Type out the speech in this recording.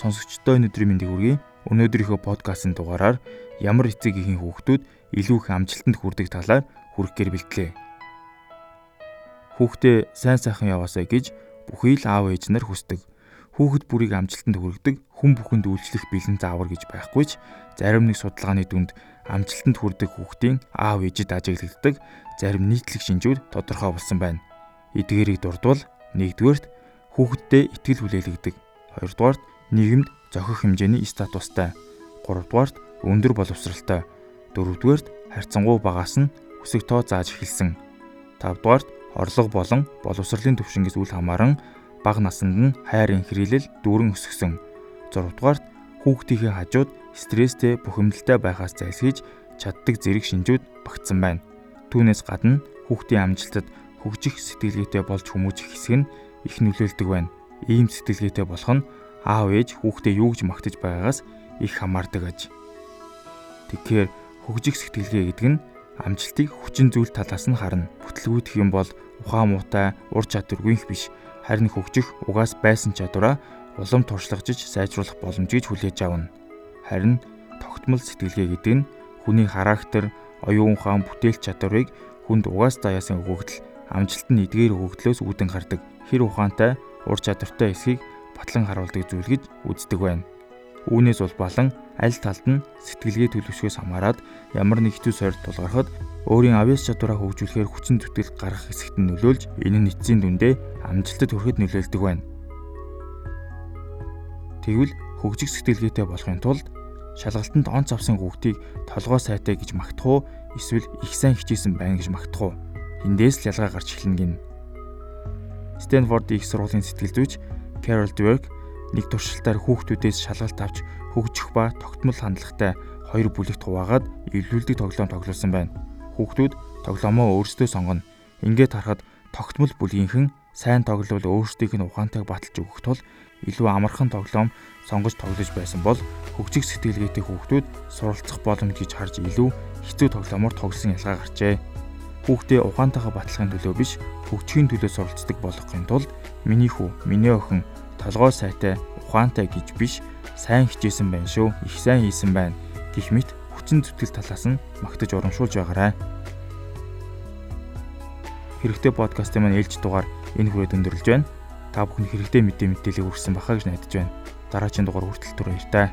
Сонсогчдоо өнөөдрийн мэндийг хүргэе. Өнөөдрийнхөө подкастын дугаараар ямар эцэг эхийн хүүхдүүд илүү их амжилтанд хүрдэг талаар хүргэхээр бэлтлээ. Хүүхдээ сайн сайхан яваасай гэж бүхий л аав ээж нар хүсдэг. Хүүхэд бүрийг амжилтанд хүргэдэг хүн бүхэнд үйлчлэх бэлэн заавар гэж байхгүй ч зарим нэг судалгааны дүнд амжилтанд хүрдэг хүүхдийн аав ээжид ажиглагддаг зарим нийтлэг шинжүүд тодорхой болсон байна. Эдгээрийг дурдвал нэгдүгээрт хүүхэддээ итгэл хүлээлгдэг. Хоёрдугаарт нийгэмд зохих хэмжээний статустай. Гуравдугаарт өндөр боловсралтай. Дөрөвдүгээрт харьцангуй багаас нь өсөг тоо зааж эхэлсэн. Тавдугаарт орлого болон боловсролын түвшингээс үл хамааран бага наснд нь хайр инхрийлэл дүүрэн өсгсөн. Зургдугаарт хүүхдийнхээ хажууд стресстэй бухимдалтай байхаас зайлсхийж чаддаг зэрэг шинжүүд багтсан байна. Түүнээс гадна хүүхдийн амжилтад хөгжих сэтгэлгээтэй болж хүмүүжих хэсэг нь их нөлөөлдөг байна. Ийм сэтгэлгээтэй болох нь аав ээж хүүхдээ юу гэж магтаж байгаагаас их хамаардаг аж. Тэгэхээр хөгжих сэтгэлгээ гэдэг нь амжилтыг хүчин зүйл талаас нь харна. Бүтлгүүдх юм бол ухаан муутай, ур чадваргүй биш. Харин хөгжих угаас байсан чадвараа улам туршлагажиж сайжруулах боломжийг хүлээж авна. Харин тогтмол сэтгэлгээ гэдэг нь хүний характер, оюун ухаан, бүтээл чадварыг хүнд угаас даяасан өгөгдөл амжилт нь эдгээр өгөгдлөөс үүдэн гардаг. Хэр ухаантай, ур чадвартай эсхийг батлан харуулдаг зүйл гэж үздэг байна. Үүнээс улбалан аль талд нь сэтгэлгээ төлөвшгөөс хамаарат ямар нэг хэцүү сорилт тулгархад өөрийн авьяас чадвараа хөгжүүлэхээр хүчин зүтгэл гаргах хэсэгт нь нөлөөлж энэ нь эцсийн дүндээ амжилтад хүрэхэд нөлөөлдөг байна. Тэгвэл хөгжих сэтгэлгээтэй болохын тулд шалгалтанд онц авсан хүүхдийг толгой сайтай гэж магтах уу эсвэл их сайн хичээсэн байна гэж магтах уу? Эндээс л ялгаа гарч эхэлнэ гин. Стэнфорд их сургуулийн сэтгэл зүйч Carol Dweck нэг туршилтаар хүүхдүүдээс шалгалт авч хөгжих ба тогтмол хандлагатай хоёр бүлэгт хуваагаад илүүлдэг тоглоом тоглуулсан байна. Хүүхдүүд тоглоомоо өөрсдөө сонгоно. Ингээд харахад тогтмол бүлгийнхэн сайн тоглол өөрсдийнх нь ухаантайг баталж өгөх тул илүү амархан тоглоом сонгож тоглож байсан бол хөгжих сэтгэлгээтэй хүүхдүүд суралцах боломж гэж харж илүү хэцүү тоглоомоор тоглосон ялгаа гарчээ хүүхдээ ухаантайгаа батлахын төлөө биш хөгжихийн төлөө суралцдаг болгохын тулд миний хүү, миний охин толгой сайтай, ухаантай гэж биш сайн хичээсэн байна шүү, их сайн хийсэн байна гэх мэт хүчин зүтгэл талаас нь магтаж урамшуулж байгаарай. Хэрэгтэй подкастын маань ээлж дугаар энэ хүрээд өндөрлөж байна. Та бүхэн хэрэгтэй мэдээ мэдээлэл хүргэсэн бахаа гэж найдаж байна. Дараагийн дугаар хүртэл түр баяртай.